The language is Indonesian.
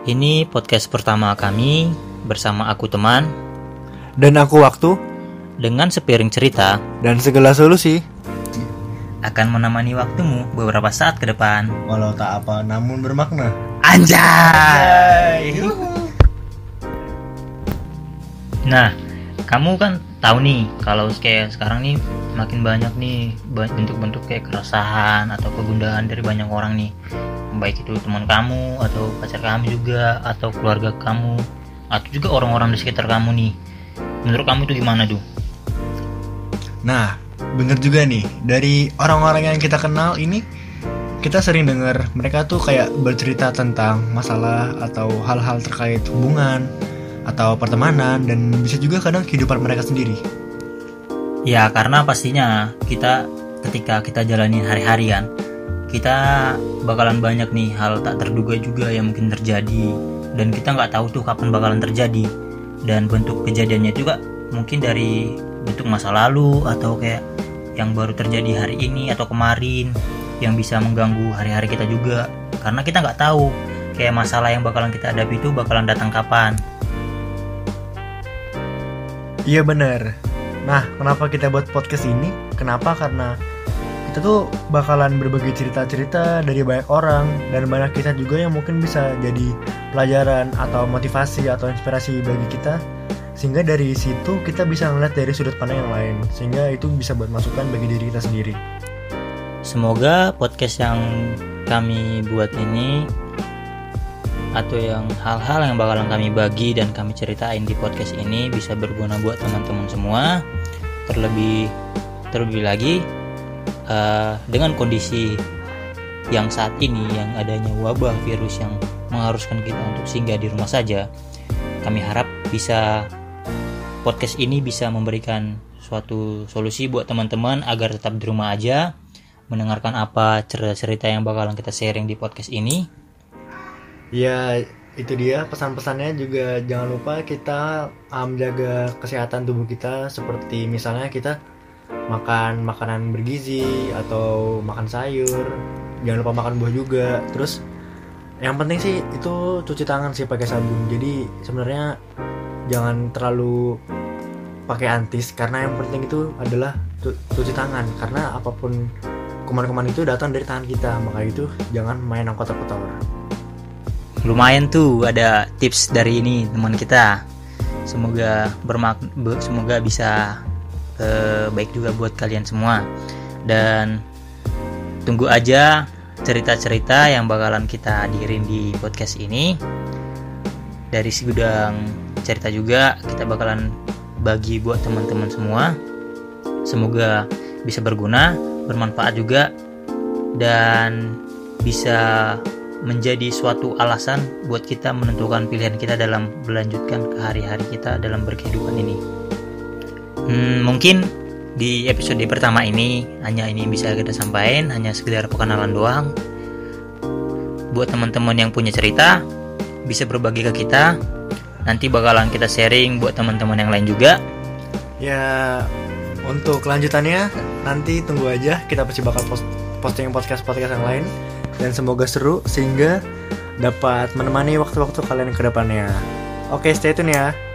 Ini podcast pertama kami bersama aku teman Dan aku waktu dengan sepiring cerita dan segala solusi akan menemani waktumu beberapa saat ke depan. Walau tak apa namun bermakna Anjay. Nah, kamu kan tahu nih kalau kayak sekarang nih makin banyak nih bentuk-bentuk kayak keresahan atau kegundahan dari banyak orang nih. Baik itu teman kamu atau pacar kamu juga atau keluarga kamu atau juga orang-orang di sekitar kamu nih. Menurut kamu itu gimana, tuh? Nah bener juga nih Dari orang-orang yang kita kenal ini Kita sering dengar mereka tuh kayak bercerita tentang masalah Atau hal-hal terkait hubungan Atau pertemanan Dan bisa juga kadang kehidupan mereka sendiri Ya karena pastinya kita ketika kita jalani hari-harian kita bakalan banyak nih hal tak terduga juga yang mungkin terjadi. Dan kita nggak tahu tuh kapan bakalan terjadi. Dan bentuk kejadiannya juga mungkin dari bentuk masa lalu atau kayak yang baru terjadi hari ini atau kemarin yang bisa mengganggu hari-hari kita juga. Karena kita nggak tahu kayak masalah yang bakalan kita hadapi itu bakalan datang kapan. Iya bener. Nah kenapa kita buat podcast ini? Kenapa? Karena kita tuh bakalan berbagi cerita-cerita dari banyak orang Dan banyak kita juga yang mungkin bisa jadi pelajaran atau motivasi atau inspirasi bagi kita Sehingga dari situ kita bisa ngeliat dari sudut pandang yang lain Sehingga itu bisa buat masukan bagi diri kita sendiri Semoga podcast yang kami buat ini atau yang hal-hal yang bakalan kami bagi dan kami ceritain di podcast ini bisa berguna buat teman-teman semua. Terlebih terlebih lagi eh, dengan kondisi yang saat ini yang adanya wabah virus yang mengharuskan kita untuk singgah di rumah saja. Kami harap bisa podcast ini bisa memberikan suatu solusi buat teman-teman agar tetap di rumah aja mendengarkan apa cerita-cerita yang bakalan kita sharing di podcast ini. Ya itu dia pesan-pesannya juga jangan lupa kita uh, menjaga kesehatan tubuh kita seperti misalnya kita makan makanan bergizi atau makan sayur. Jangan lupa makan buah juga. Terus yang penting sih itu cuci tangan sih pakai sabun. Jadi sebenarnya jangan terlalu pakai antis karena yang penting itu adalah cu- cuci tangan. Karena apa pun kuman-kuman itu datang dari tangan kita. Maka itu jangan main yang kotor-kotor. Lumayan tuh ada tips dari ini teman kita. Semoga bermak be- semoga bisa eh, baik juga buat kalian semua. Dan tunggu aja cerita-cerita yang bakalan kita hadirin di podcast ini. Dari si gudang cerita juga kita bakalan bagi buat teman-teman semua. Semoga bisa berguna, bermanfaat juga dan bisa menjadi suatu alasan buat kita menentukan pilihan kita dalam melanjutkan ke hari-hari kita dalam berkehidupan ini. Hmm, mungkin di episode pertama ini hanya ini bisa kita sampaikan, hanya sekedar perkenalan doang. Buat teman-teman yang punya cerita bisa berbagi ke kita. Nanti bakalan kita sharing buat teman-teman yang lain juga. Ya untuk kelanjutannya nanti tunggu aja kita pasti bakal post posting podcast podcast yang lain dan semoga seru sehingga dapat menemani waktu-waktu kalian ke depannya. Oke, stay tune ya.